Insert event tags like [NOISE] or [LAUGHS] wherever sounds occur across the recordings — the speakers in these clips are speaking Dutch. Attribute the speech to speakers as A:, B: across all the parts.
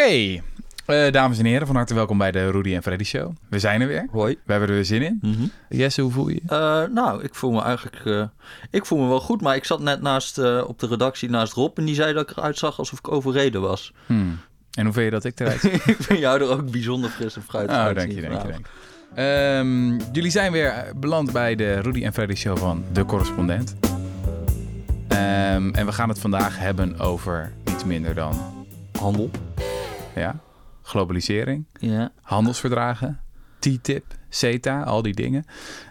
A: Oké, eh, dames en heren, van harte welkom bij de Rudy en Freddy Show. We zijn er weer.
B: Hoi.
A: We hebben er weer zin in.
B: Mhm.
A: Jesse, hoe voel je je?
B: Eh, nou, ik voel me eigenlijk... eh, ik voel me wel goed, maar ik zat net naast, op de redactie naast Rob... en die zei dat ik eruit zag alsof ik overreden was. [LAUGHS]
A: Hmm. En hoe vind je dat ik eruit zie? [LAUGHS]
B: ik vind jou er ook bijzonder fris en fruit
A: Oh, dank je, dank je, dank je. Ehm, jullie zijn weer beland bij de Rudy en Freddy Show van De Correspondent. Ehm, en we gaan het vandaag hebben over niets minder dan
B: Handel.
A: Ja, globalisering,
B: Ja.
A: handelsverdragen, TTIP, CETA, al die dingen.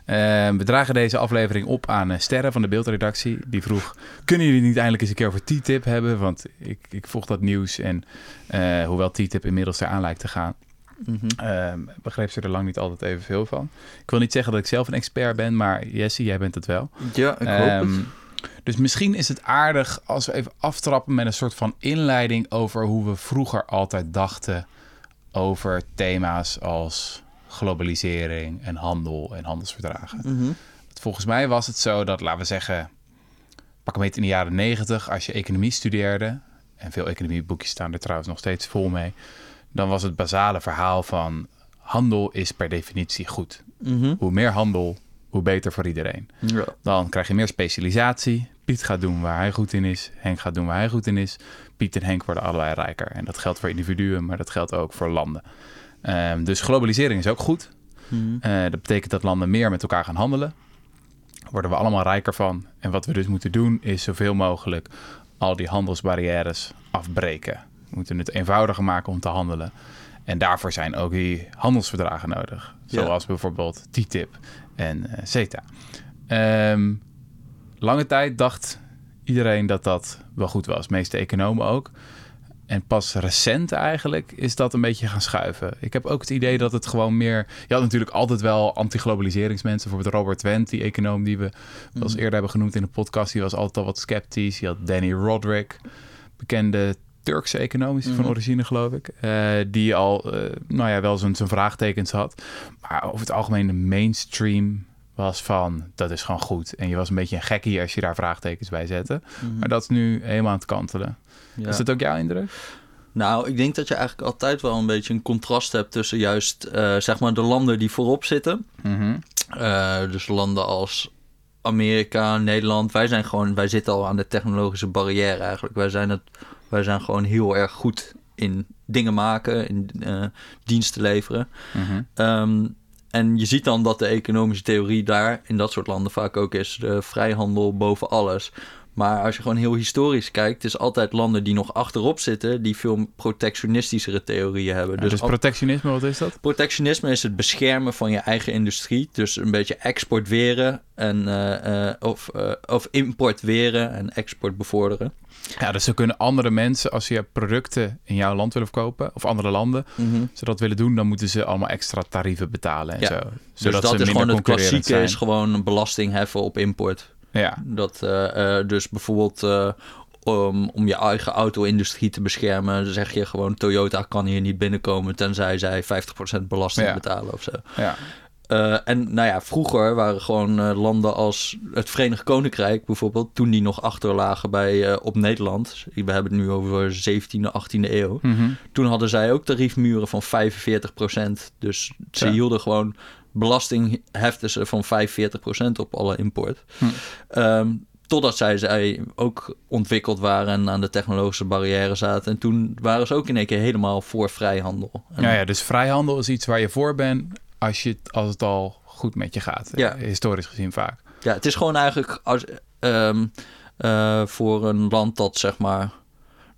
A: Ehm, we dragen deze aflevering op aan eh, Sterren van de beeldredactie. Die vroeg, kunnen jullie niet eindelijk eens een keer over TTIP hebben? Want ik, ik volg dat nieuws en eh, hoewel TTIP inmiddels eraan lijkt te gaan...
B: Mhm.
A: Ehm, begreep ze er lang niet altijd evenveel van. Ik wil niet zeggen dat ik zelf een expert ben, maar Jesse, jij bent het wel.
B: Ja, ik hoop
A: Ehm,
B: het.
A: Dus misschien is het aardig als we even aftrappen met een soort van inleiding over hoe we vroeger altijd dachten over thema's als globalisering en handel en handelsverdragen.
B: Mhm.
A: Volgens mij was het zo dat, laten we zeggen, pak hem in de jaren negentig, als je economie studeerde, en veel economieboekjes staan er trouwens nog steeds vol mee, dan was het basale verhaal van handel is per definitie goed.
B: Mhm.
A: Hoe meer handel, hoe beter voor iedereen.
B: Ja.
A: Dan krijg je meer specialisatie. Piet gaat doen waar hij goed in is. Henk gaat doen waar hij goed in is. Piet en Henk worden allebei rijker. En dat geldt voor individuen, maar dat geldt ook voor landen. Ehm, dus globalisering is ook goed.
B: Mhm.
A: Eh, dat betekent dat landen meer met elkaar gaan handelen. Daar worden we allemaal rijker van. En wat we dus moeten doen is zoveel mogelijk al die handelsbarrières afbreken. We moeten het eenvoudiger maken om te handelen. En daarvoor zijn ook die handelsverdragen nodig.
B: Ja.
A: Zoals bijvoorbeeld TTIP en eh, CETA. Ehm, lange tijd dacht iedereen dat dat wel goed was. De meeste economen ook. En pas recent eigenlijk is dat een beetje gaan schuiven. Ik heb ook het idee dat het gewoon meer... Je had natuurlijk altijd wel anti-globaliseringsmensen. Bijvoorbeeld Robert Wendt, die econoom die we wel eens eerder hebben genoemd in de podcast. Die was altijd al wat sceptisch. Je had Danny Roderick, bekende Turkse econoom is hij van
B: Mhm.
A: origine geloof ik. eh, die al, eh, nou ja, wel zijn, zijn vraagtekens had. Maar over het algemeen de mainstream was van... dat is gewoon goed. En je was een beetje een gekkie als je daar vraagtekens bij zette.
B: Mhm.
A: Maar dat is nu helemaal aan het kantelen.
B: Ja.
A: Is dat ook jouw indruk?
B: Nou, ik denk dat je eigenlijk altijd wel een beetje een contrast hebt tussen juist eh, zeg maar de landen die voorop zitten.
A: Mhm.
B: Eh, dus landen als Amerika, Nederland. Wij zijn gewoon, wij zitten al aan de technologische barrière eigenlijk. Wij zijn, het, wij zijn gewoon heel erg goed in dingen maken, in eh, diensten leveren.
A: Mhm.
B: Ehm, en je ziet dan dat de economische theorie daar in dat soort landen vaak ook is de vrijhandel boven alles. Maar als je gewoon heel historisch kijkt, is altijd landen die nog achterop zitten, die veel protectionistischere theorieën hebben.
A: Ja, dus
B: al-
A: protectionisme, wat is dat?
B: Protectionisme is het beschermen van je eigen industrie. Dus een beetje export weren en, eh, eh, of, eh, of import weren en export bevorderen.
A: Ja, dus zo kunnen andere mensen, als je producten in jouw land willen verkopen, of andere landen, ze dat willen doen, dan moeten ze allemaal extra tarieven betalen en
B: Ja.
A: zo.
B: Dus
A: Zodat
B: dat
A: ze
B: is gewoon het klassieke,
A: zijn.
B: is gewoon een belasting heffen op import.
A: Ja,
B: Dat, eh, eh, dus bijvoorbeeld eh, om, om je eigen auto-industrie te beschermen, zeg je gewoon Toyota kan hier niet binnenkomen tenzij zij 50% belasting
A: Ja.
B: betalen of zo.
A: ja.
B: En nou ja, vroeger waren gewoon landen als het Verenigd Koninkrijk bijvoorbeeld, toen die nog achterlagen bij, op Nederland. We hebben het nu over 17e, 18e eeuw.
A: Mhm.
B: Toen hadden zij ook tariefmuren van 45%. Dus ze
A: Ja.
B: hielden gewoon belasting heften ze van 45% op alle import.
A: Hm.
B: Ehm, totdat zij, zij ook ontwikkeld waren en aan de technologische barrière zaten. En toen waren ze ook in één keer helemaal voor vrijhandel. En-
A: Ja, ja, dus vrijhandel is iets waar je voor bent als, je, als het al goed met je gaat.
B: Ja.
A: Historisch gezien vaak.
B: Ja, het is gewoon eigenlijk als, ehm, eh, voor een land dat zeg maar.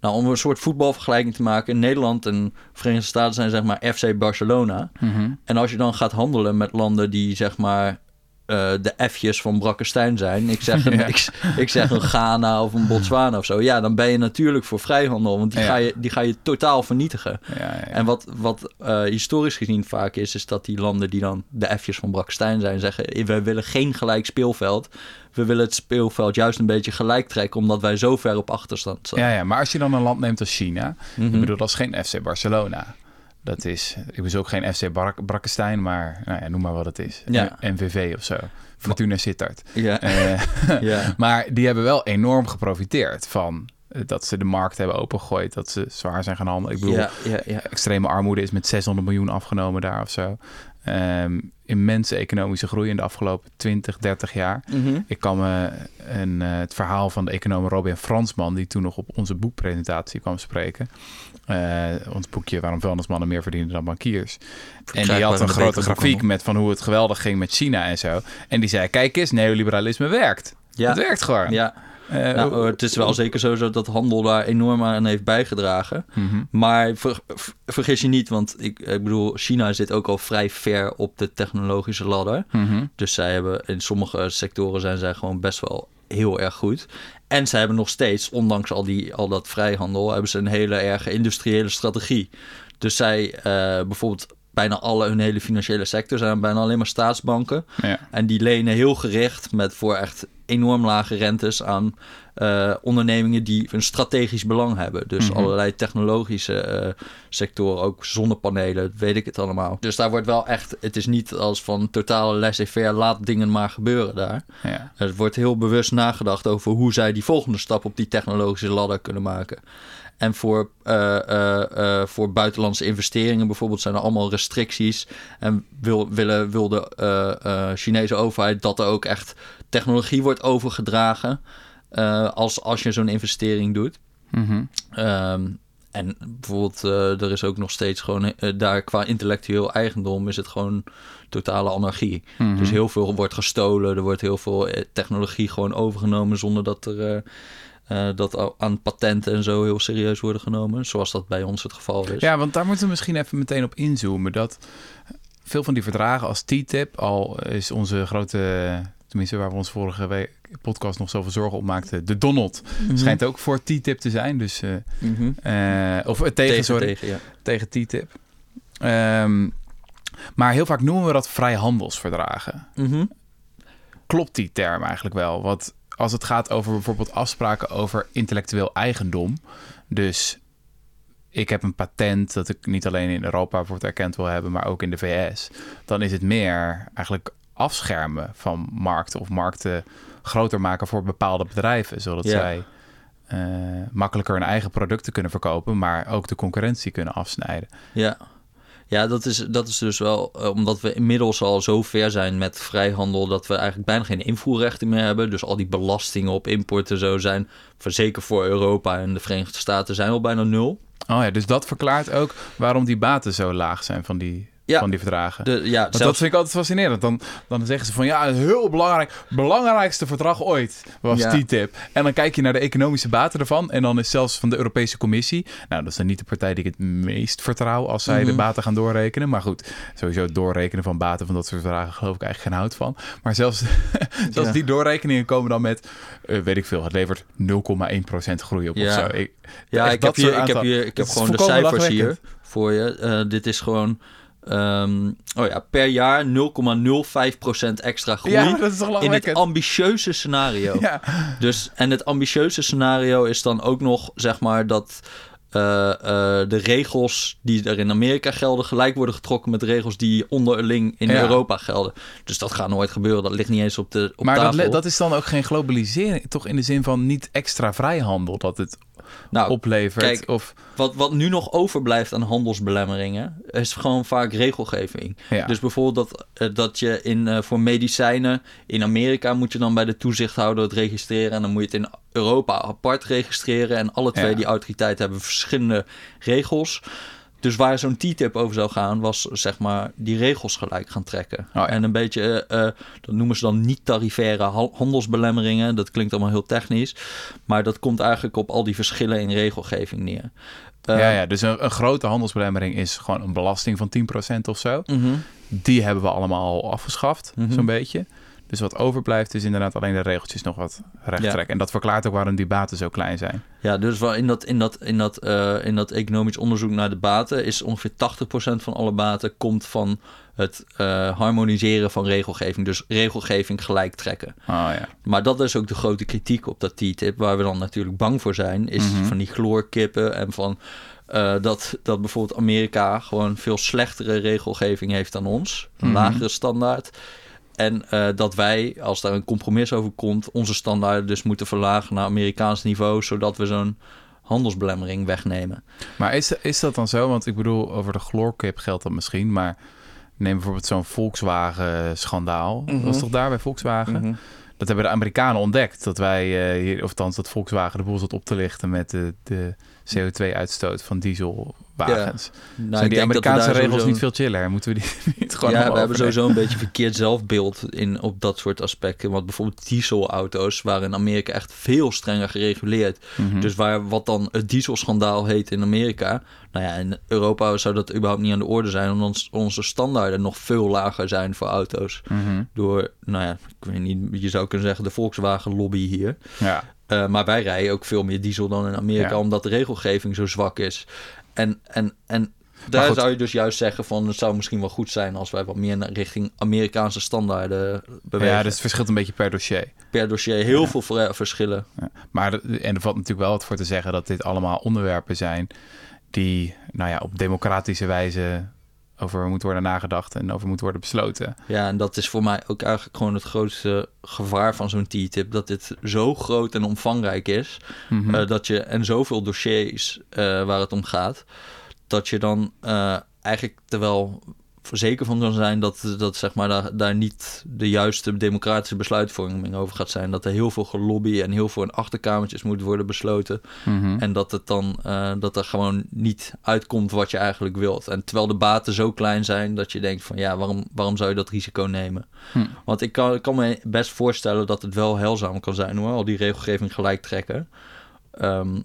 B: Nou, om een soort voetbalvergelijking te maken. Nederland en Verenigde Staten zijn zeg maar FC Barcelona.
A: Mhm.
B: En als je dan gaat handelen met landen die zeg maar eh, de F'jes van Brakkestein zijn. Ik zeg, [LAUGHS] een,
A: Ja.
B: ik, ik zeg een Ghana of een Botswana of zo. Ja, dan ben je natuurlijk voor vrijhandel. Want die,
A: Ja.
B: ga, je, die ga je totaal vernietigen.
A: Ja.
B: En wat, wat eh, historisch gezien vaak is, is dat die landen die dan de F'jes van Brakkestein zijn, zeggen: wij willen geen gelijk speelveld. We willen het speelveld juist een beetje gelijk trekken, omdat wij zo ver op achterstand staan.
A: Ja, ja, maar als je dan een land neemt als China,
B: Mhm.
A: ik bedoel, dat is geen FC Barcelona. Dat is, ik bedoel ook geen FC Brak Brakkestein, maar nou ja, noem maar wat het is.
B: Ja.
A: MVV of zo. Fortuna Sittard.
B: Ja.
A: Eh, [LAUGHS]
B: ja. [LAUGHS]
A: maar die hebben wel enorm geprofiteerd van eh, dat ze de markt hebben opengegooid, dat ze zwaar zijn gaan handelen. Ik bedoel,
B: ja, ja, ja.
A: extreme armoede is met 600 miljoen afgenomen daar of zo. Ehm, immense economische groei in de afgelopen 20, 30 jaar.
B: Mhm.
A: Ik kan me een, eh, het verhaal van de econoom Robin Fransman, die toen nog op onze boekpresentatie kwam spreken. Eh, ons boekje Waarom vuilnismannen meer verdienen dan bankiers. En die had een grote grafiek met van hoe het geweldig ging met China en zo. En die zei, kijk eens, neoliberalisme werkt.
B: Ja.
A: Het werkt gewoon.
B: Ja,
A: Eh,
B: nou, het is wel zeker zo dat handel daar enorm aan heeft bijgedragen.
A: Mhm.
B: Maar ver- ver- vergis je niet, want ik, ik bedoel, China zit ook al vrij ver op de technologische ladder.
A: Mhm.
B: Dus zij hebben in sommige sectoren zijn zij gewoon best wel heel erg goed. En zij hebben nog steeds, ondanks al, die, al dat vrijhandel, hebben ze een hele erge industriële strategie. Dus zij eh, bijvoorbeeld bijna alle hun hele financiële sector zijn bijna alleen maar staatsbanken.
A: Ja.
B: En die lenen heel gericht met voor echt enorm lage rentes aan eh, ondernemingen die een strategisch belang hebben. Dus
A: Mhm.
B: allerlei technologische eh, sectoren, ook zonnepanelen, weet ik het allemaal. Dus daar wordt wel echt, het is niet als van totale laissez-faire, laat dingen maar gebeuren daar.
A: Ja.
B: Er wordt heel bewust nagedacht over hoe zij die volgende stap op die technologische ladder kunnen maken. En voor, eh, eh, eh, voor buitenlandse investeringen bijvoorbeeld zijn er allemaal restricties. En wil, willen, wil de Chinese overheid dat er ook echt technologie wordt overgedragen. als, als je zo'n investering doet.
A: Mhm.
B: Ehm, en bijvoorbeeld, er is ook nog steeds gewoon daar qua intellectueel eigendom is het gewoon totale anarchie.
A: Mhm.
B: Dus heel veel wordt gestolen, er wordt heel veel technologie gewoon overgenomen zonder dat er eh, dat aan patenten en zo heel serieus worden genomen, zoals dat bij ons het geval is.
A: Ja, want daar moeten we misschien even meteen op inzoomen. Dat veel van die verdragen als TTIP, al is onze grote, tenminste waar we ons vorige week podcast nog zoveel zorgen op maakten, de Donald,
B: Mhm.
A: schijnt ook voor TTIP te zijn. Dus, eh,
B: Mhm.
A: eh, of eh, tegen, sorry,
B: tegen, ja.
A: tegen TTIP. Ehm, maar heel vaak noemen we dat vrijhandelsverdragen.
B: Mhm.
A: Klopt die term eigenlijk wel? Want als het gaat over bijvoorbeeld afspraken over intellectueel eigendom, dus ik heb een patent dat ik niet alleen in Europa het erkend wil hebben, maar ook in de VS, dan is het meer eigenlijk afschermen van markten of markten groter maken voor bepaalde bedrijven, zodat zij eh, makkelijker hun eigen producten kunnen verkopen, maar ook de concurrentie kunnen afsnijden.
B: Ja. Ja, dat is, dat is dus wel eh, omdat we inmiddels al zo ver zijn met vrijhandel dat we eigenlijk bijna geen invoerrechten meer hebben. Dus al die belastingen op importen zo zijn, zeker voor Europa en de Verenigde Staten, zijn al bijna nul.
A: Oh ja, dus dat verklaart ook waarom die baten zo laag zijn van die,
B: Ja.
A: van die verdragen.
B: De, ja,
A: dat vind ik altijd fascinerend. Dan, dan zeggen ze van ja, een heel belangrijk, belangrijkste verdrag ooit was
B: Ja.
A: TTIP. En dan kijk je naar de economische baten ervan. En dan is zelfs van de Europese Commissie. Nou, dat is dan niet de partij die ik het meest vertrouw als zij de
B: Mhm.
A: baten gaan doorrekenen. Maar goed, sowieso het doorrekenen van baten van dat soort verdragen geloof ik eigenlijk geen hout van. Maar zelfs, [LAUGHS] zelfs
B: Ja.
A: die doorrekeningen komen dan met, eh, weet ik veel, het levert 0,1% groei op
B: Ja.
A: of zo. Ik,
B: ja, ik heb, hier, ik heb, hier, ik heb
A: Het
B: gewoon de cijfers hier voor je. Eh, dit is gewoon, ehm, oh ja, per jaar 0,05% extra groei.
A: Ja, dat is toch
B: in het ambitieuze scenario. [LAUGHS]
A: Ja.
B: Dus, en het ambitieuze scenario is dan ook nog, zeg maar, dat eh, eh, de regels die er in Amerika gelden, gelijk worden getrokken met de regels die onderling in
A: Ja.
B: Europa gelden. Dus dat gaat nooit gebeuren. Dat ligt niet eens op, de, op
A: maar dat,
B: tafel.
A: le- dat is dan ook geen globalisering, toch in de zin van niet extra vrijhandel dat het
B: nou,
A: oplevert?
B: kijk,
A: of,
B: wat, wat nu nog overblijft aan handelsbelemmeringen, is gewoon vaak regelgeving.
A: ja.
B: Dus bijvoorbeeld dat, eh, dat je in, eh, voor medicijnen in Amerika moet je dan bij de toezichthouder het registreren. En dan moet je het in Europa apart registreren. En alle twee
A: Ja.
B: die autoriteiten hebben verschillende regels. Dus waar zo'n TTIP over zou gaan, was zeg maar die regels gelijk gaan trekken.
A: Oh ja.
B: En een beetje, eh, eh, dat noemen ze dan niet-tarifaire ha- handelsbelemmeringen. Dat klinkt allemaal heel technisch. Maar dat komt eigenlijk op al die verschillen in regelgeving neer. Eh,
A: ja, ja, dus een, een grote handelsbelemmering is gewoon een belasting van 10% of zo.
B: mhm.
A: Die hebben we allemaal al afgeschaft,
B: Mhm.
A: zo'n beetje. Dus wat overblijft is inderdaad alleen de regeltjes nog wat recht
B: Ja.
A: trekken. En dat verklaart ook waarom die baten zo klein zijn.
B: Ja, dus wel in dat, in, dat, in, dat, eh, in dat economisch onderzoek naar de baten is ongeveer 80% van alle baten komt van het eh, harmoniseren van regelgeving. Dus regelgeving gelijk trekken.
A: Oh ja.
B: Maar dat is ook de grote kritiek op dat TTIP, waar we dan natuurlijk bang voor zijn, is
A: Mhm.
B: van die chloorkippen en van eh, dat, dat bijvoorbeeld Amerika gewoon veel slechtere regelgeving heeft dan ons, een
A: Mhm.
B: lagere standaard. En eh, dat wij, als daar een compromis over komt, onze standaarden dus moeten verlagen naar Amerikaans niveau, zodat we zo'n handelsbelemmering wegnemen.
A: Maar is, is dat dan zo? Want ik bedoel, over de chloorkip geldt dat misschien, maar neem bijvoorbeeld zo'n Volkswagen-schandaal.
B: Mhm.
A: Dat was toch daar bij Volkswagen?
B: Mhm.
A: Dat hebben de Amerikanen ontdekt. Dat wij eh, hier, of althans dat Volkswagen de boel zat op te lichten met de, de CO2-uitstoot van dieselwagens.
B: Nou,
A: Zijn
B: ik
A: die
B: denk dat we
A: Amerikaanse regels
B: sowieso-
A: niet veel chiller? Moeten we die [LAUGHS] niet gewoon
B: ja, we hebben sowieso een beetje verkeerd zelfbeeld in, op dat soort aspecten. Want bijvoorbeeld dieselauto's waren in Amerika echt veel strenger gereguleerd.
A: Mhm.
B: Dus waar wat dan het dieselschandaal heet in Amerika. Nou ja, in Europa zou dat überhaupt niet aan de orde zijn. Omdat onze standaarden nog veel lager zijn voor auto's.
A: Mhm.
B: Door, nou ja, ik weet niet, je zou kunnen zeggen de Volkswagen lobby hier.
A: Ja,
B: Eh, maar wij rijden ook veel meer diesel dan in Amerika,
A: Ja.
B: omdat de regelgeving zo zwak is. En, en, en daar zou je dus juist zeggen van het zou misschien wel goed zijn als wij wat meer naar richting Amerikaanse standaarden bewegen.
A: ja, dus het verschilt een beetje per dossier.
B: Per dossier heel veel ver- verschillen.
A: Ja. Maar en er valt natuurlijk wel wat voor te zeggen dat dit allemaal onderwerpen zijn die nou ja, op democratische wijze over moeten worden nagedacht en over moeten worden besloten.
B: Ja, en dat is voor mij ook eigenlijk gewoon het grootste gevaar van zo'n TTIP. Dat dit zo groot en omvangrijk is.
A: Mhm.
B: eh, dat je, en zoveel dossiers eh, waar het om gaat. Dat je dan eh, eigenlijk terwijl zeker van kan zijn dat, dat zeg maar, daar, daar niet de juiste democratische besluitvorming over gaat zijn. Dat er heel veel gelobby en heel veel in achterkamertjes moet worden besloten.
A: Mhm.
B: En dat het dan eh, dat er gewoon niet uitkomt wat je eigenlijk wilt. En terwijl de baten zo klein zijn dat je denkt van ja, waarom, waarom zou je dat risico nemen?
A: Hm.
B: Want ik kan, ik kan me best voorstellen dat het wel heilzaam kan zijn hoor, al die regelgeving gelijk trekken. Ehm,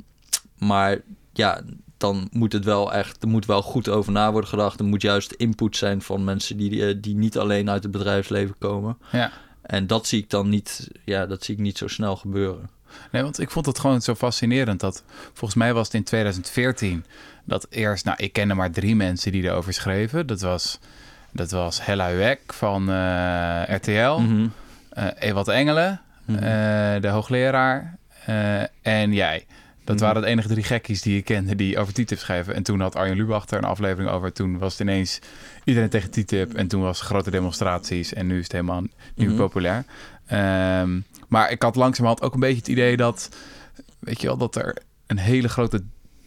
B: maar ja, dan moet het wel echt, er moet wel goed over na worden gedacht. Er moet juist input zijn van mensen die, eh, die niet alleen uit het bedrijfsleven komen.
A: Ja.
B: En dat zie ik dan niet, ja, dat zie ik niet zo snel gebeuren.
A: Nee, want ik vond het gewoon zo fascinerend dat volgens mij was het in 2014 dat eerst, nou, ik kende maar drie mensen die erover schreven. Dat was, dat was Hella Huek van eh, RTL,
B: Mhm.
A: eh Ewald Engelen,
B: Mhm.
A: de hoogleraar en jij. Dat
B: Mhm.
A: waren de enige drie gekkies die ik kende die over TTIP schreven. En toen had Arjen Lubach er een aflevering over. Toen was het ineens iedereen tegen TTIP. En toen was grote demonstraties. En nu is het helemaal meer
B: Mhm.
A: populair. Ehm, maar ik had langzamerhand ook een beetje het idee dat... Weet je wel, dat er een hele grote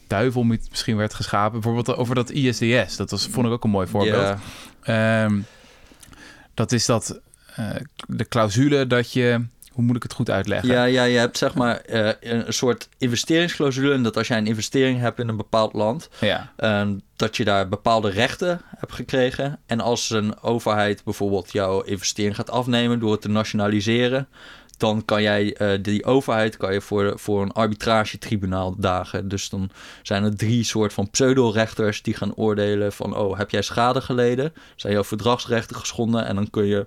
A: duivel misschien werd geschapen. Bijvoorbeeld over dat ISDS. Dat was, vond ik ook een mooi voorbeeld. Ehm, dat is dat eh, de clausule dat je... Hoe moet ik het goed uitleggen?
B: Ja, ja, je hebt zeg maar eh, een soort investeringsclausule. En dat als jij een investering hebt in een bepaald land,
A: Ja.
B: eh, dat je daar bepaalde rechten hebt gekregen. En als een overheid bijvoorbeeld jouw investering gaat afnemen door het te nationaliseren, dan kan jij eh, die overheid kan je voor, voor een arbitragetribunaal dagen. Dus dan zijn er drie soort van pseudo-rechters die gaan oordelen van, oh, heb jij schade geleden? Zijn jouw verdragsrechten geschonden? En dan kun je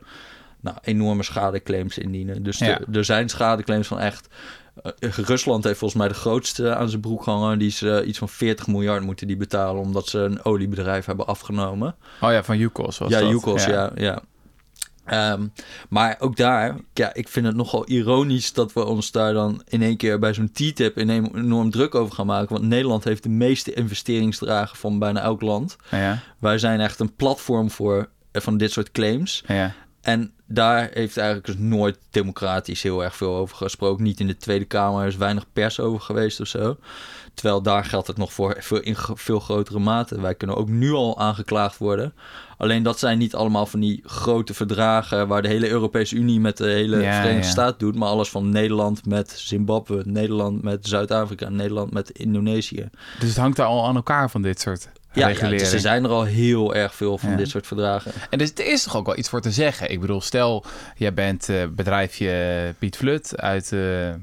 B: nou, enorme schadeclaims indienen. Dus
A: Ja.
B: er- er zijn schadeclaims van echt... eh, Rusland heeft volgens mij de grootste aan zijn broek hangen. Die is eh, iets van 40 miljard moeten die betalen... omdat ze een oliebedrijf hebben afgenomen.
A: Oh ja, van Yukos was
B: ja,
A: dat.
B: Yukos, ja. ja, Ehm, maar ook daar, ja, ik vind het nogal ironisch dat we ons daar dan in één keer bij zo'n TTIP enorm, enorm druk over gaan maken. Want Nederland heeft de meeste investeringsdragen van bijna elk land.
A: Ja,
B: Wij zijn echt een platform voor eh, van dit soort claims.
A: ja.
B: En daar heeft eigenlijk dus nooit democratisch heel erg veel over gesproken. Niet in de Tweede Kamer, er is weinig pers over geweest of zo. Terwijl daar geldt het nog voor veel, in veel grotere mate. Wij kunnen ook nu al aangeklaagd worden. Alleen dat zijn niet allemaal van die grote verdragen... waar de hele Europese Unie met de hele
A: Ja,
B: Verenigde
A: ja.
B: Staten doet... maar alles van Nederland met Zimbabwe, Nederland met Zuid-Afrika... Nederland met Indonesië.
A: Dus het hangt daar al aan elkaar van dit soort
B: Ja, ja dus er zijn er al heel erg veel van
A: Ja.
B: dit soort verdragen.
A: En dus er is toch ook wel iets voor te zeggen. Ik bedoel, stel, jij bent eh, bedrijfje Piet Flut uit, eh,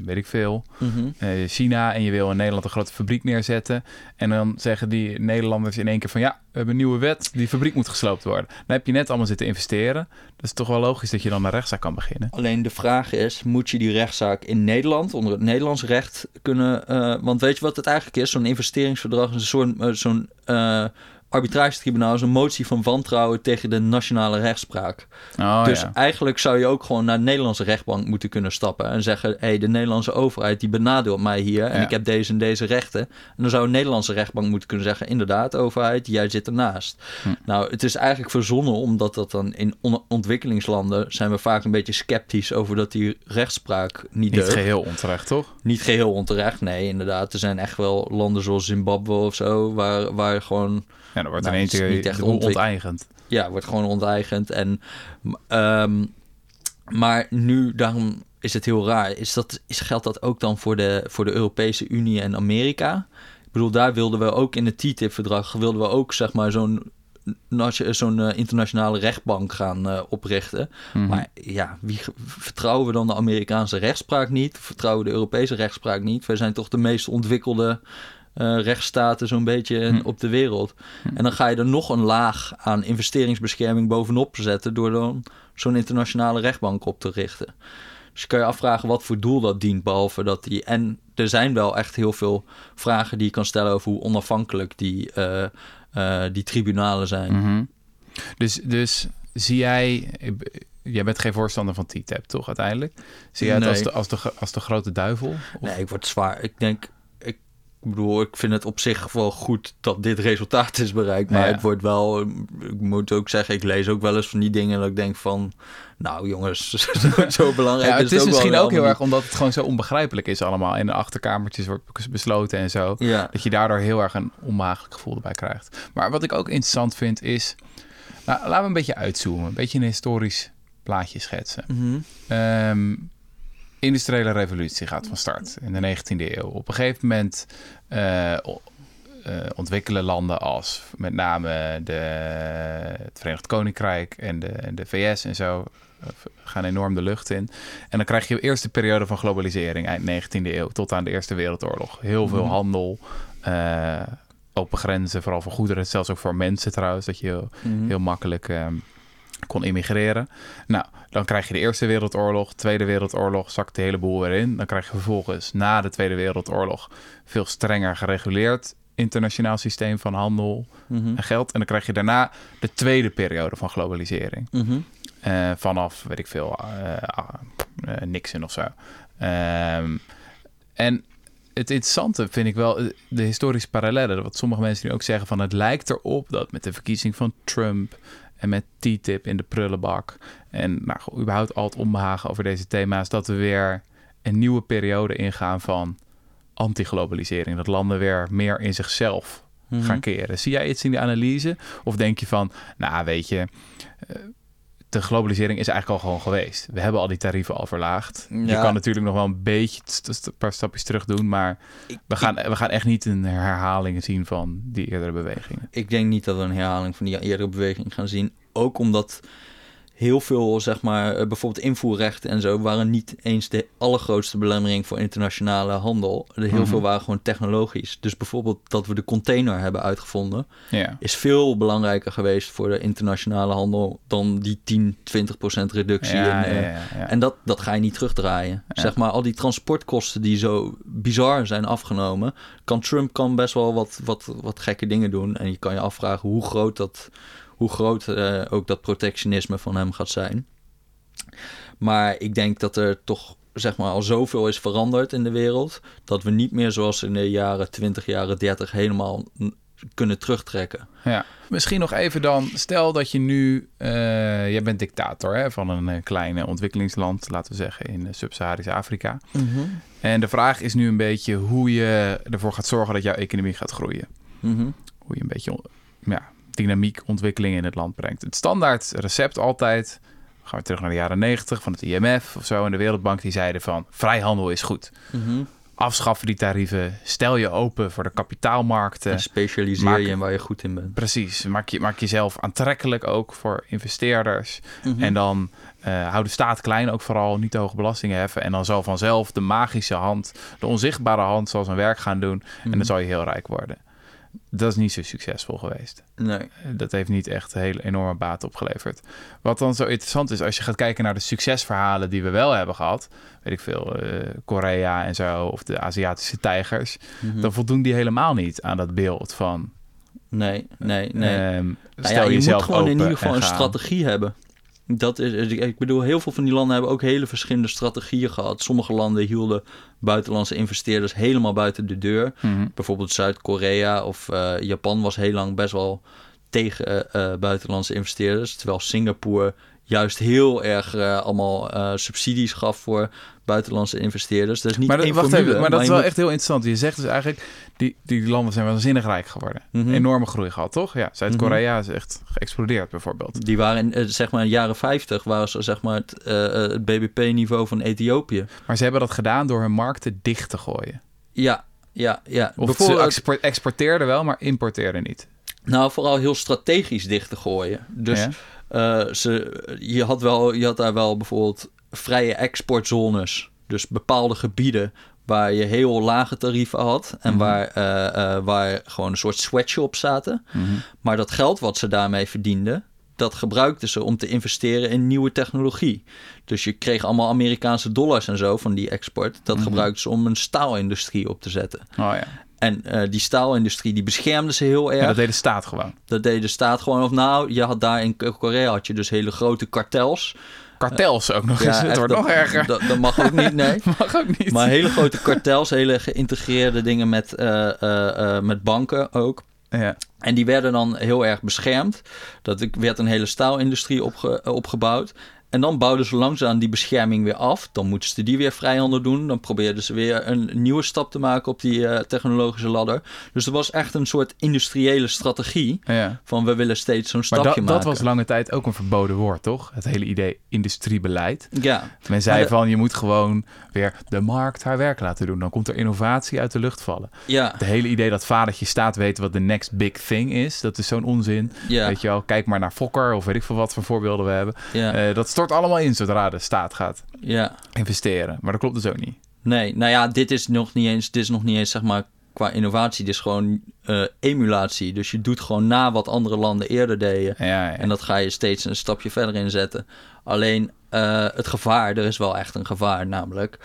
A: weet ik veel,
B: Mhm.
A: eh, China... en je wil in Nederland een grote fabriek neerzetten. En dan zeggen die Nederlanders in één keer van... ja, we hebben een nieuwe wet, die fabriek moet gesloopt worden. Dan heb je net allemaal zitten investeren. Dat is toch wel logisch dat je dan een rechtszaak kan beginnen.
B: Alleen de vraag is, moet je die rechtszaak in Nederland onder het Nederlands recht kunnen... eh, want weet je wat het eigenlijk is? Zo'n investeringsverdrag is een soort, zo'n, uh, arbitragetribunaal is een motie van wantrouwen tegen de nationale rechtspraak.
A: Oh,
B: dus
A: ja.
B: eigenlijk zou je ook gewoon naar de Nederlandse rechtbank moeten kunnen stappen en zeggen: hé, hey, de Nederlandse overheid die benadeelt mij hier en
A: Ja.
B: ik heb deze en deze rechten. En dan zou een Nederlandse rechtbank moeten kunnen zeggen: inderdaad, overheid, jij zit ernaast.
A: Hm.
B: Nou, het is eigenlijk verzonnen omdat dat dan in on- ontwikkelingslanden zijn we vaak een beetje sceptisch over dat die rechtspraak niet,
A: Niet
B: deugt.
A: geheel onterecht, toch?
B: Niet geheel onterecht, nee, inderdaad. Er zijn echt wel landen zoals Zimbabwe of zo, waar, waar gewoon
A: Ja, dan wordt
B: Nou,
A: in één
B: het is
A: keer
B: niet echt
A: onteigend.
B: ja, wordt gewoon onteigend. En, ehm, maar nu, daarom is het heel raar. Is dat, is, geldt dat ook dan voor de, voor de Europese Unie en Amerika? Ik bedoel, daar wilden we ook in het TTIP-verdrag... wilden we ook, zeg maar, zo'n zo'n eh, internationale rechtbank gaan eh, oprichten.
A: Mhm.
B: Maar ja, wie, vertrouwen we dan de Amerikaanse rechtspraak niet? Vertrouwen we de Europese rechtspraak niet? Wij zijn toch de meest ontwikkelde eh, rechtsstaten zo'n beetje
A: Hm.
B: op de wereld. En dan ga je er nog een laag aan investeringsbescherming bovenop zetten... door dan zo'n internationale rechtbank op te richten. Dus je kan je afvragen wat voor doel dat dient, behalve dat die... En er zijn wel echt heel veel vragen die je kan stellen... over hoe onafhankelijk die, eh, eh, die tribunalen zijn.
A: Mhm. Dus, dus zie jij... Jij bent geen voorstander van TTIP, toch, uiteindelijk? Zie jij het als, de, als, de, als de grote duivel? Of-
B: Nee, ik word zwaar. Ik denk, ik bedoel, ik vind het op zich wel goed dat dit resultaat is bereikt. Maar
A: Ja.
B: het wordt wel, ik moet ook zeggen, ik lees ook wel eens van die dingen dat ik denk van, nou jongens, [LAUGHS] zo, belangrijk
A: Ja,
B: is
A: het is
B: ook
A: misschien
B: wel
A: ook heel erg omdat het gewoon zo onbegrijpelijk is allemaal. In de achterkamertjes wordt besloten en zo. Dat je daardoor heel erg een onmagelijk gevoel erbij krijgt. Maar wat ik ook interessant vind is... Nou, laten we een beetje uitzoomen. Een beetje een historisch plaatje schetsen.
B: Mhm.
A: Ehm, industriële revolutie gaat van start in de 19e eeuw. Op een gegeven moment eh, eh, ontwikkelen landen als met name de, het Verenigd Koninkrijk en de, en de VS en zo gaan enorm de lucht in. En dan krijg je de eerste periode van globalisering eind 19e eeuw tot aan de Eerste Wereldoorlog. Heel veel
B: Mhm.
A: handel, eh, open grenzen, vooral voor goederen, zelfs ook voor mensen trouwens, dat je heel,
B: Mhm.
A: heel makkelijk ehm, kon immigreren. Nou, dan krijg je de Eerste Wereldoorlog, Tweede Wereldoorlog, zakt de hele boel weer in. Dan krijg je vervolgens na de Tweede Wereldoorlog veel strenger gereguleerd internationaal systeem van handel
B: Mhm.
A: en geld. En dan krijg je daarna de tweede periode van globalisering.
B: Mhm.
A: Eh, vanaf, weet ik veel, ah, eh, Nixon of zo. Ehm, en het interessante vind ik wel de historische parallellen. Wat sommige mensen nu ook zeggen van het lijkt erop dat met de verkiezing van Trump en met TTIP in de prullenbak en nou, überhaupt al het onbehagen over deze thema's, dat we weer een nieuwe periode ingaan van anti-globalisering. Dat landen weer meer in zichzelf
B: Mhm.
A: gaan keren. Zie jij iets in die analyse? Of denk je van, nou weet je, eh, de globalisering is eigenlijk al gewoon geweest. We hebben al die tarieven al verlaagd. Je kan natuurlijk nog wel een beetje een paar stapjes terug doen, maar
B: Ik-
A: we gaan, we gaan echt niet een herhaling zien van die eerdere bewegingen.
B: Ik denk niet dat we een herhaling van die eerdere beweging gaan zien. Ook omdat heel veel, zeg maar, eh, bijvoorbeeld invoerrechten en zo, waren niet eens de allergrootste belemmering voor internationale handel. Heel
A: Mhm.
B: veel waren gewoon technologisch. Dus bijvoorbeeld dat we de container hebben uitgevonden,
A: Ja,
B: is veel belangrijker geweest voor de internationale handel dan die 10, 20 procent reductie.
A: ja,
B: in,
A: ja,
B: eh. En dat, dat ga je niet terugdraaien. Zeg maar, al die transportkosten die zo bizar zijn afgenomen. Kan Trump kan best wel wat, wat, wat gekke dingen doen. En je kan je afvragen hoe groot, dat, hoe groot eh, ook dat protectionisme van hem gaat zijn. Maar ik denk dat er toch zeg maar, al zoveel is veranderd in de wereld. Dat we niet meer zoals in de jaren 20, jaren 30 helemaal kunnen terugtrekken.
A: Ja. Misschien nog even dan, stel dat je nu, eh jij bent dictator hè, van een eh, kleine ontwikkelingsland, laten we zeggen in Sub-Saharisch Afrika. En de vraag is nu een beetje hoe je ervoor gaat zorgen dat jouw economie gaat groeien.
B: Mhm.
A: Hoe je een beetje ja, dynamiek, ontwikkeling in het land brengt. Het standaard recept altijd, gaan we terug naar de jaren 90 van het IMF of zo en de Wereldbank, die zeiden van vrijhandel is goed.
B: Mhm.
A: Afschaffen die tarieven, stel je open voor de kapitaalmarkten.
B: En specialiseer
A: maak-
B: je in waar je goed in bent.
A: Precies, maak, je, maak jezelf aantrekkelijk ook voor investeerders.
B: Mhm.
A: En dan eh hou de staat klein ook vooral, niet te hoge belastingen heffen. En dan zal vanzelf de magische hand, de onzichtbare hand, zal zijn werk gaan doen. En
B: Mhm.
A: dan zal je heel rijk worden. Dat is niet zo succesvol geweest.
B: Nee.
A: Eh, Dat heeft niet echt hele enorme baat opgeleverd. Wat dan zo interessant is, als je gaat kijken naar de succesverhalen die we wel hebben gehad, weet ik veel, eh, Korea en zo, of de Aziatische tijgers,
B: Mhm.
A: dan voldoen die helemaal niet aan dat beeld van
B: Nee, nee, nee.
A: Ehm,
B: Nou
A: stel
B: ja, je
A: jezelf
B: moet gewoon in ieder geval
A: en
B: een strategie hebben. Dat is, ik bedoel, heel veel van die landen hebben ook hele verschillende strategieën gehad. Sommige landen hielden buitenlandse investeerders helemaal buiten de deur.
A: Mhm.
B: Bijvoorbeeld Zuid-Korea of eh, Japan was heel lang best wel tegen eh, buitenlandse investeerders. Terwijl Singapore juist heel erg eh, allemaal eh, subsidies gaf voor buitenlandse investeerders. Dat is niet
A: Maar, dat,
B: één
A: wacht
B: formule,
A: even, maar dat is wel
B: moet-
A: echt heel interessant. Je zegt dus eigenlijk, die, die landen zijn waanzinnig rijk geworden.
B: Mhm.
A: Enorme groei gehad, toch? Ja, Zuid-Korea is echt geëxplodeerd bijvoorbeeld.
B: Die waren in, eh, zeg maar in de jaren 50 waren ze zeg maar het, het BBP-niveau van Ethiopië.
A: Maar ze hebben dat gedaan door hun markten dicht te gooien.
B: Ja, ja, ja.
A: Of ze export- exporteerden wel, maar importeerden niet.
B: nou, vooral heel strategisch dicht te gooien. Dus
A: Ja?
B: Eh, ze, je, had wel, je had daar wel bijvoorbeeld vrije exportzones. Dus bepaalde gebieden waar je heel lage tarieven had. En
A: Mhm.
B: waar, eh, eh, waar gewoon een soort sweatshops zaten.
A: Mhm.
B: Maar dat geld wat ze daarmee verdienden, dat gebruikten ze om te investeren in nieuwe technologie. Dus je kreeg allemaal Amerikaanse dollars en zo van die export. Dat
A: Mhm.
B: gebruikten ze om een staalindustrie op te zetten.
A: Oh ja.
B: En eh, die staalindustrie die beschermde ze heel erg.
A: ja, dat deed de staat gewoon.
B: Dat deed de staat gewoon. Of nou, je had daar in Korea had je dus hele grote kartels.
A: Kartels ook nog eens. [LAUGHS] het wordt
B: dat,
A: nog erger.
B: Dat, dat mag ook niet, nee. [LAUGHS]
A: Mag ook niet.
B: Maar hele grote kartels, hele geïntegreerde dingen met, eh, eh, met banken ook.
A: ja.
B: En die werden dan heel erg beschermd. Dat werd een hele staalindustrie opge- opgebouwd. En dan bouwden ze langzaam die bescherming weer af. Dan moesten ze die weer vrijhandel doen. Dan probeerden ze weer een nieuwe stap te maken op die eh, technologische ladder. Dus er was echt een soort industriële strategie.
A: ja.
B: Van we willen steeds zo'n stapje
A: dat,
B: maken.
A: dat was lange tijd ook een verboden woord, toch? Het hele idee industriebeleid.
B: Ja,
A: Men zei
B: de-
A: van, je moet gewoon weer de markt haar werk laten doen. Dan komt er innovatie uit de lucht vallen.
B: ja,
A: Het hele idee dat vadertje staat weten wat de next big thing is, dat is zo'n onzin.
B: ja,
A: Weet je wel, kijk maar naar Fokker of weet ik veel wat voor voorbeelden we hebben.
B: ja,
A: Eh, dat stort allemaal in zodra de staat gaat
B: ja.
A: investeren. Maar dat klopt dus ook niet.
B: Nee, nou ja, dit is nog niet eens, dit is nog niet eens zeg maar qua innovatie. Dit is gewoon eh, emulatie. Dus je doet gewoon na wat andere landen eerder deden.
A: Ja, ja.
B: En dat ga je steeds een stapje verder inzetten. Alleen eh, het gevaar, er is wel echt een gevaar, namelijk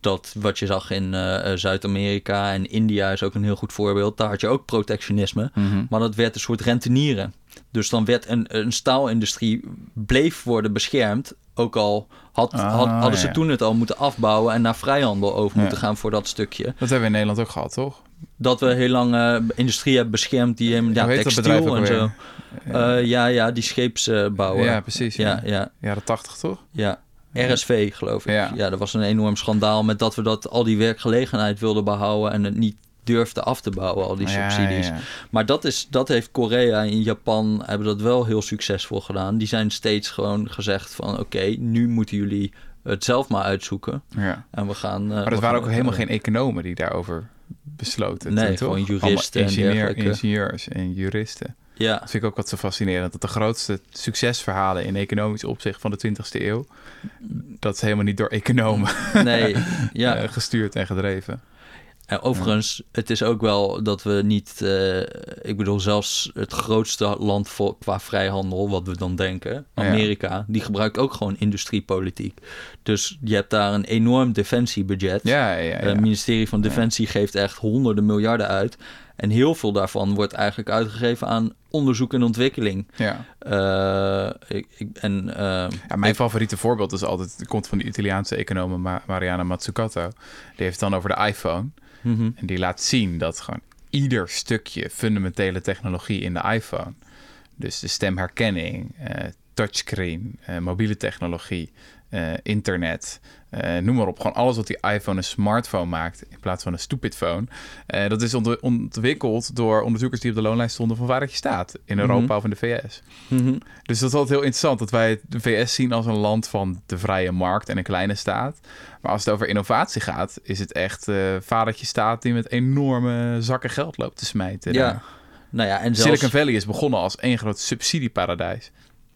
B: dat wat je zag in eh, Zuid-Amerika en India is ook een heel goed voorbeeld. Daar had je ook protectionisme,
A: Mhm.
B: maar dat werd een soort rentenieren. Dus dan werd een, een staalindustrie bleef worden beschermd. Ook al had,
A: Ah,
B: had- hadden ze
A: ja.
B: toen het al moeten afbouwen en naar vrijhandel over
A: Ja.
B: moeten gaan voor dat stukje.
A: Dat hebben we in Nederland ook gehad, toch?
B: Dat we heel lang eh, industrie hebben beschermd die hem ja, textiel en zo. Eh, ja, ja, die scheepsbouwer.
A: ja, precies. Ja.
B: ja, ja.
A: Jaren tachtig, toch?
B: Ja, RSV geloof ik.
A: Ja.
B: Ja. dat was een enorm schandaal met dat we dat al die werkgelegenheid wilden behouden en het niet durfden af te bouwen, al die subsidies.
A: ja.
B: Maar dat, is, dat heeft Korea en Japan hebben dat wel heel succesvol gedaan. Die zijn steeds gewoon gezegd van oké, nu moeten jullie het zelf maar uitzoeken.
A: Ja.
B: En we gaan... eh,
A: Maar dat waren ook helemaal geen economen die daarover besloten.
B: Nee,
A: toch?
B: gewoon juristen en
A: ingenieur, ingenieurs en juristen.
B: Ja,
A: Dat vind ik ook wat zo fascinerend. Dat de grootste succesverhalen in economisch opzicht van de 20e eeuw... dat is helemaal niet door economen
B: nee, [LAUGHS] ja.
A: eh, gestuurd en gedreven.
B: En overigens, het is ook wel dat we niet... eh, ik bedoel, zelfs het grootste land voor, qua vrijhandel, wat we dan denken...
A: Ja.
B: Amerika, die gebruikt ook gewoon industriepolitiek. Dus je hebt daar een enorm defensiebudget.
A: Ja, ja, ja.
B: Het ministerie van Defensie geeft echt honderden miljarden uit. En heel veel daarvan wordt eigenlijk uitgegeven aan onderzoek en ontwikkeling.
A: ja.
B: Eh, ik, ik, en, eh,
A: Ja, mijn favoriete voorbeeld is altijd... komt van de Italiaanse econoom Ma- Mariana Mazzucato. Die heeft het dan over de iPhone.
B: Mhm.
A: En die laat zien dat gewoon ieder stukje fundamentele technologie in de iPhone... dus de stemherkenning, eh, touchscreen, eh, mobiele technologie, eh, internet... eh, noem maar op, gewoon alles wat die iPhone een smartphone maakt... in plaats van een stupid phone... eh, dat is ont- ontwikkeld door onderzoekers die op de loonlijst stonden... van waar het je staat, in Europa
B: Mhm.
A: of in de VS.
B: Mhm.
A: Dus dat is altijd heel interessant dat wij de VS zien als een land van de vrije markt en een kleine staat. Maar als het over innovatie gaat, is het echt eh vadertje staat die met enorme zakken geld loopt te smijten.
B: Ja, nou ja, en zelfs...
A: Silicon Valley is begonnen als één groot subsidieparadijs.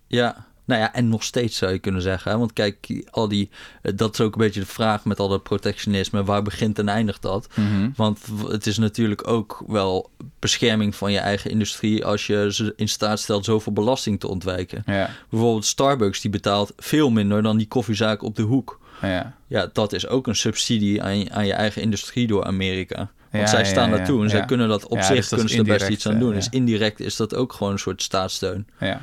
B: Ja, nou ja, en nog steeds zou je kunnen zeggen. Hè? Want kijk, al die, eh, dat is ook een beetje de vraag met al dat protectionisme. Waar begint en eindigt dat? Want w- het is natuurlijk ook wel bescherming van je eigen industrie... als je ze in staat stelt zoveel belasting te ontwijken.
A: Ja,
B: Bijvoorbeeld Starbucks, die betaalt veel minder dan die koffiezaak op de hoek.
A: ja,
B: Ja, dat is ook een subsidie aan je, aan je eigen industrie door Amerika. Want
A: Ja,
B: zij staan
A: ja,
B: daartoe en zij kunnen dat op zich
A: dus
B: kunnen ze er best iets aan
A: eh,
B: doen.
A: ja.
B: Dus indirect is dat ook gewoon een soort staatssteun.
A: Ja.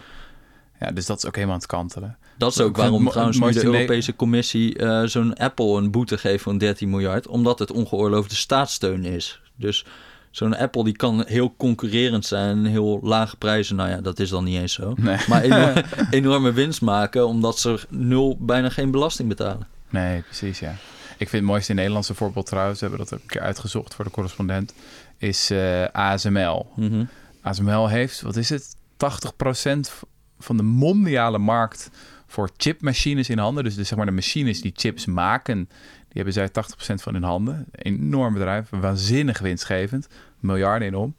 A: Ja, dus dat is ook helemaal aan het kantelen.
B: Dat is ook waarom trouwens nu de Europese Commissie eh, zo'n Apple een boete geeft van 13 miljard, omdat het ongeoorloofde staatssteun is. Dus zo'n Apple die kan heel concurrerend zijn, heel lage prijzen. Nou ja, dat is dan niet eens zo.
A: Nee.
B: Maar [LAUGHS] enorm- enorme winst maken, omdat ze nul, bijna geen belasting betalen.
A: Nee, precies, ja. Ik vind het mooiste Nederlandse voorbeeld trouwens, we hebben dat ook een keer uitgezocht voor de correspondent, is eh, ASML.
B: Mhm.
A: ASML heeft, wat is het, 80% van de mondiale markt voor chipmachines in handen. Dus, de, zeg maar de machines die chips maken, die hebben zij 80% van in handen. Enorm bedrijf, waanzinnig winstgevend, miljarden in om.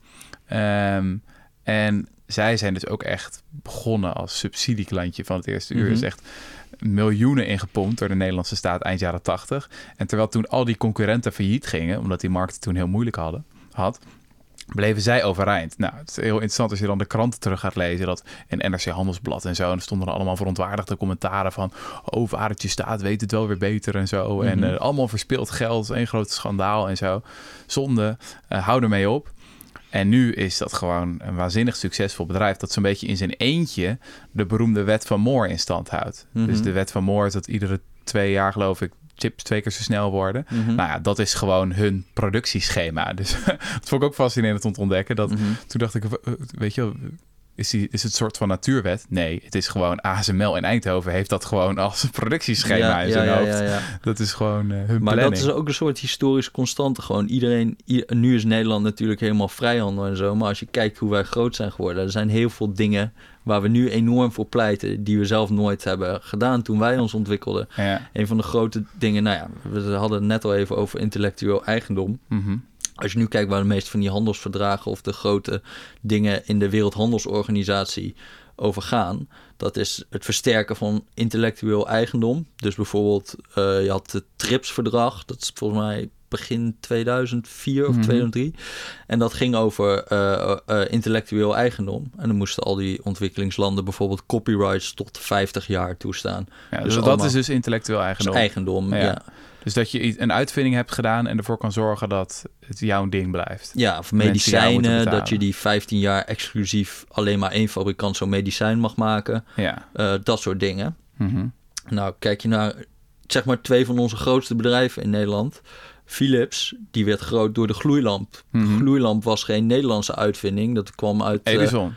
A: Ehm, en zij zijn dus ook echt begonnen als subsidieklantje van het eerste uur.
B: Mhm.
A: is echt miljoenen ingepompt door de Nederlandse staat eind jaren 80. En terwijl toen al die concurrenten failliet gingen, omdat die markten toen heel moeilijk hadden, had, bleven zij overeind. Nou, het is heel interessant als je dan de kranten terug gaat lezen, dat in NRC Handelsblad en zo, en er stonden er allemaal verontwaardigde commentaren van, oh, waar het je staat, weet het wel weer beter en zo. En
B: Mhm.
A: eh, allemaal verspild geld, één groot schandaal en zo. Zonde, eh, hou ermee op. En nu is dat gewoon een waanzinnig succesvol bedrijf dat zo'n beetje in zijn eentje de beroemde wet van Moore in stand houdt.
B: Mhm.
A: Dus de wet van Moore is dat iedere twee jaar geloof ik chips twee keer zo snel worden.
B: Mhm.
A: Nou ja, dat is gewoon hun productieschema. [LAUGHS] Dus dat vond ik ook fascinerend om te ontdekken. Dat,
B: Mhm.
A: Toen dacht ik, weet je wel, is, die, is het een soort van natuurwet? Nee, het is gewoon ASML in Eindhoven heeft dat gewoon als productieschema
B: Ja,
A: in zijn
B: ja,
A: hoofd.
B: ja.
A: Dat is gewoon eh, hun
B: Maar
A: planning.
B: dat is ook een soort historisch constante. Gewoon iedereen. nu is Nederland natuurlijk helemaal vrijhandel en zo. Maar als je kijkt hoe wij groot zijn geworden, er zijn heel veel dingen waar we nu enorm voor pleiten. die we zelf nooit hebben gedaan toen wij ons ontwikkelden. Een van de grote dingen, nou ja, we hadden het net al even over intellectueel eigendom.
A: Mhm.
B: Als je nu kijkt waar de meeste van die handelsverdragen of de grote dingen in de Wereldhandelsorganisatie over gaan, dat is het versterken van intellectueel eigendom. Dus bijvoorbeeld, eh, je had het TRIPS-verdrag, dat is volgens mij begin 2004 of
A: Mhm.
B: 2003. En dat ging over eh, eh, intellectueel eigendom. En dan moesten al die ontwikkelingslanden bijvoorbeeld copyrights tot 50 jaar toestaan.
A: Ja,
B: Dus
A: dus dat is dus intellectueel
B: Dus
A: eigendom.
B: eigendom,
A: Ja.
B: ja.
A: Dus dat je een uitvinding hebt gedaan en ervoor kan zorgen dat het jouw ding blijft.
B: Ja, of medicijnen, dat je die 15 jaar exclusief alleen maar één fabrikant zo'n medicijn mag maken.
A: Ja.
B: eh, dat soort dingen.
A: Mhm.
B: Nou, kijk je naar zeg maar twee van onze grootste bedrijven in Nederland. Philips, die werd groot door de gloeilamp.
A: Mhm.
B: De gloeilamp was geen Nederlandse uitvinding. Dat kwam uit eh,
A: Edison.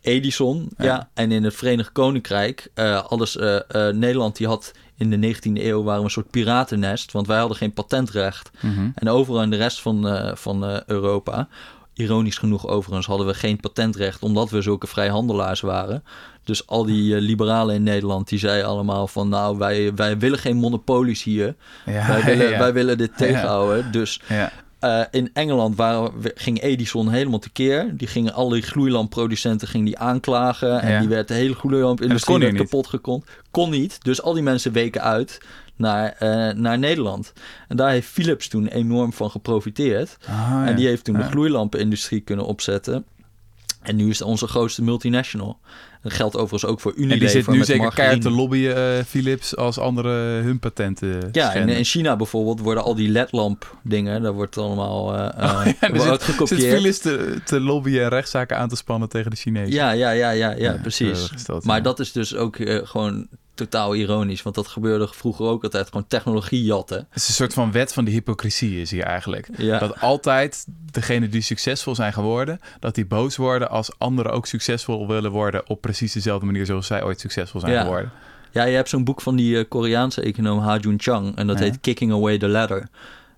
B: Edison. Ja.
A: Ja.
B: en in het Verenigd Koninkrijk, eh, alles, eh, Nederland die had in de 19e eeuw waren we een soort piratennest, want wij hadden geen patentrecht.
A: Mhm.
B: En overal in de rest van, van Europa, ironisch genoeg overigens, hadden we geen patentrecht omdat we zulke vrijhandelaars waren. Dus al die eh, liberalen in Nederland, die zeiden allemaal van nou, wij, wij willen geen monopolies hier.
A: Ja,
B: wij, [LAUGHS] willen,
A: ja.
B: wij willen dit tegenhouden. Dus
A: Ja.
B: eh, in Engeland waren, ging Edison helemaal tekeer. Die gingen alle die gloeilampproducenten ging die aanklagen. En die werd de hele gloeilampindustrie werd kapot gekond. Kon niet. Dus al die mensen weken uit naar, eh, naar Nederland. En daar heeft Philips toen enorm van geprofiteerd.
A: Ah,
B: En die heeft toen de gloeilampenindustrie kunnen opzetten. En nu is het onze grootste multinational. Dat geldt overigens ook voor Unilever.
A: En die zit nu zeker keihard te
B: margarine.
A: lobbyen, eh, Philips, als andere hun patenten
B: Ja, en in China bijvoorbeeld worden al die LED-lamp dingen, daar wordt allemaal eh eh, [LAUGHS]
A: Oh, ja,
B: wordt
A: zit,
B: gekopieerd.
A: zit Philips te, te lobbyen en rechtszaken aan te spannen tegen de Chinezen.
B: Ja, ja, ja, ja, ja,
A: Ja,
B: precies.
A: dat,
B: maar dat is dus ook eh, gewoon totaal ironisch. Want dat gebeurde vroeger ook altijd. Gewoon technologie jatten.
A: Het is een soort van wet van de hypocrisie is hier eigenlijk.
B: Ja.
A: Dat altijd degenen die succesvol zijn geworden, dat die boos worden als anderen ook succesvol willen worden op precies dezelfde manier zoals zij ooit succesvol zijn
B: Ja.
A: geworden.
B: Ja, je hebt zo'n boek van die eh, Koreaanse econoom Ha Jun Chang. En dat
A: Ja.
B: heet Kicking Away the Ladder.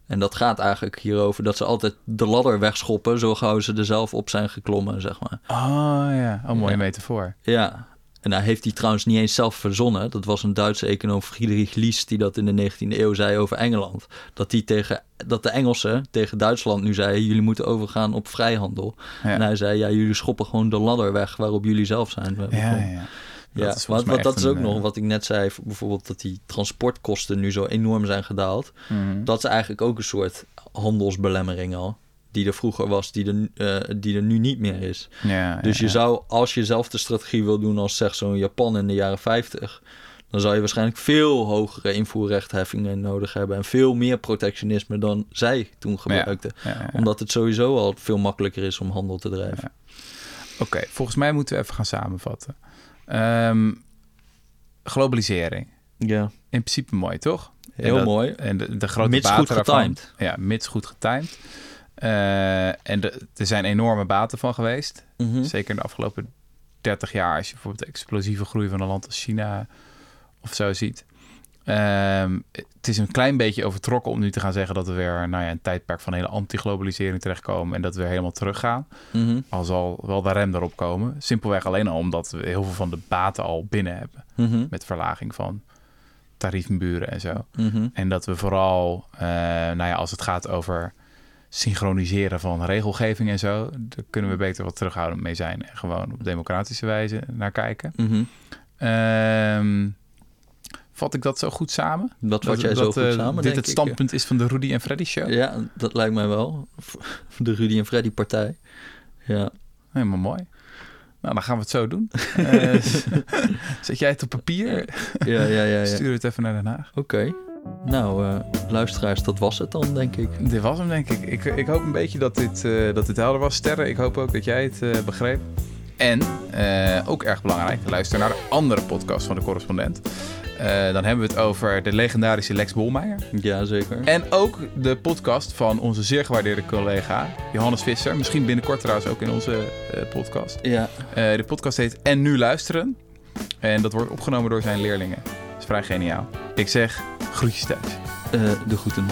B: En dat gaat eigenlijk hierover dat ze altijd de ladder wegschoppen... zo gauw ze er zelf op zijn geklommen, zeg maar.
A: Oh ja, een mooie metafoor.
B: Ja, en daar heeft hij trouwens niet eens zelf verzonnen. Dat was een Duitse econoom, Friedrich Lies, die dat in de 19e eeuw zei over Engeland. Dat, die tegen, dat de Engelsen tegen Duitsland nu zeiden, jullie moeten overgaan op vrijhandel.
A: Ja.
B: En hij zei, ja, jullie schoppen gewoon de ladder weg waarop jullie zelf zijn.
A: Ja, ja, ja.
B: Ja,
A: Dat is
B: want dat is ook
A: een,
B: nog
A: eh,
B: wat ik net zei, bijvoorbeeld dat die transportkosten nu zo enorm zijn gedaald.
A: mhm.
B: Dat is eigenlijk ook een soort handelsbelemmering al. Die er vroeger was, die er, eh, die er nu niet meer is.
A: Ja,
B: Dus
A: ja,
B: je
A: ja.
B: zou, als je zelf de strategie wil doen als zeg zo'n Japan in de jaren 50, dan zou je waarschijnlijk veel hogere invoerrechtheffingen nodig hebben en veel meer protectionisme dan zij toen gebruikten.
A: Ja, ja, ja.
B: Omdat het sowieso al veel makkelijker is om handel te drijven.
A: Oké, volgens mij moeten we even gaan samenvatten. Ehm, globalisering.
B: Ja,
A: In principe mooi, toch? En
B: heel
A: dat-
B: mooi.
A: En de, de grote
B: Mits goed getimed.
A: Ja, mits goed getimed. Eh, en de- er zijn enorme baten van geweest.
B: Mhm.
A: Zeker in de afgelopen 30 jaar, als je bijvoorbeeld de explosieve groei van een land als China of zo ziet. Ehm, het is een klein beetje overtrokken om nu te gaan zeggen dat we weer nou ja, een tijdperk van hele anti-globalisering terechtkomen en dat we weer helemaal teruggaan.
B: Mhm.
A: Al zal wel de rem erop komen. Simpelweg alleen al omdat we heel veel van de baten al binnen hebben.
B: Mhm.
A: Met verlaging van tariefmuren en zo. En dat we vooral, eh, nou ja, als het gaat over synchroniseren van regelgeving en zo, daar kunnen we beter wat terughoudend mee zijn en gewoon op democratische wijze naar kijken.
B: Mhm.
A: Ehm, vat ik dat zo goed samen?
B: Dat vat jij
A: dat,
B: zo goed
A: eh,
B: samen,
A: Dit
B: denk
A: het
B: ik.
A: standpunt is van de Rudy en Freddy show?
B: Ja, dat lijkt mij wel. [LAUGHS] De Rudy en Freddy partij. Ja.
A: Helemaal mooi. Nou, dan gaan we het zo doen. [LAUGHS] Eh, [LAUGHS] zet jij het op papier?
B: Ja, ja, ja. ja.
A: Stuur het even naar Den Haag.
B: Oké. Nou, eh, luisteraars, dat was het dan, denk ik.
A: Dit was hem, denk ik. Ik, ik hoop een beetje dat dit, eh, dat dit helder was. Sterren, ik hoop ook dat jij het eh, begreep. En, ook erg belangrijk, luister naar de andere podcast van de correspondent. Dan hebben we het over de legendarische Lex Bolmeijer.
B: Ja, zeker.
A: En ook de podcast van onze zeer gewaardeerde collega Johannes Visser. Misschien binnenkort trouwens ook in onze podcast.
B: Ja,
A: de podcast heet En Nu Luisteren. En dat wordt opgenomen door zijn leerlingen. Vrij geniaal. Ik zeg groetjes thuis.
B: eh, de groeten.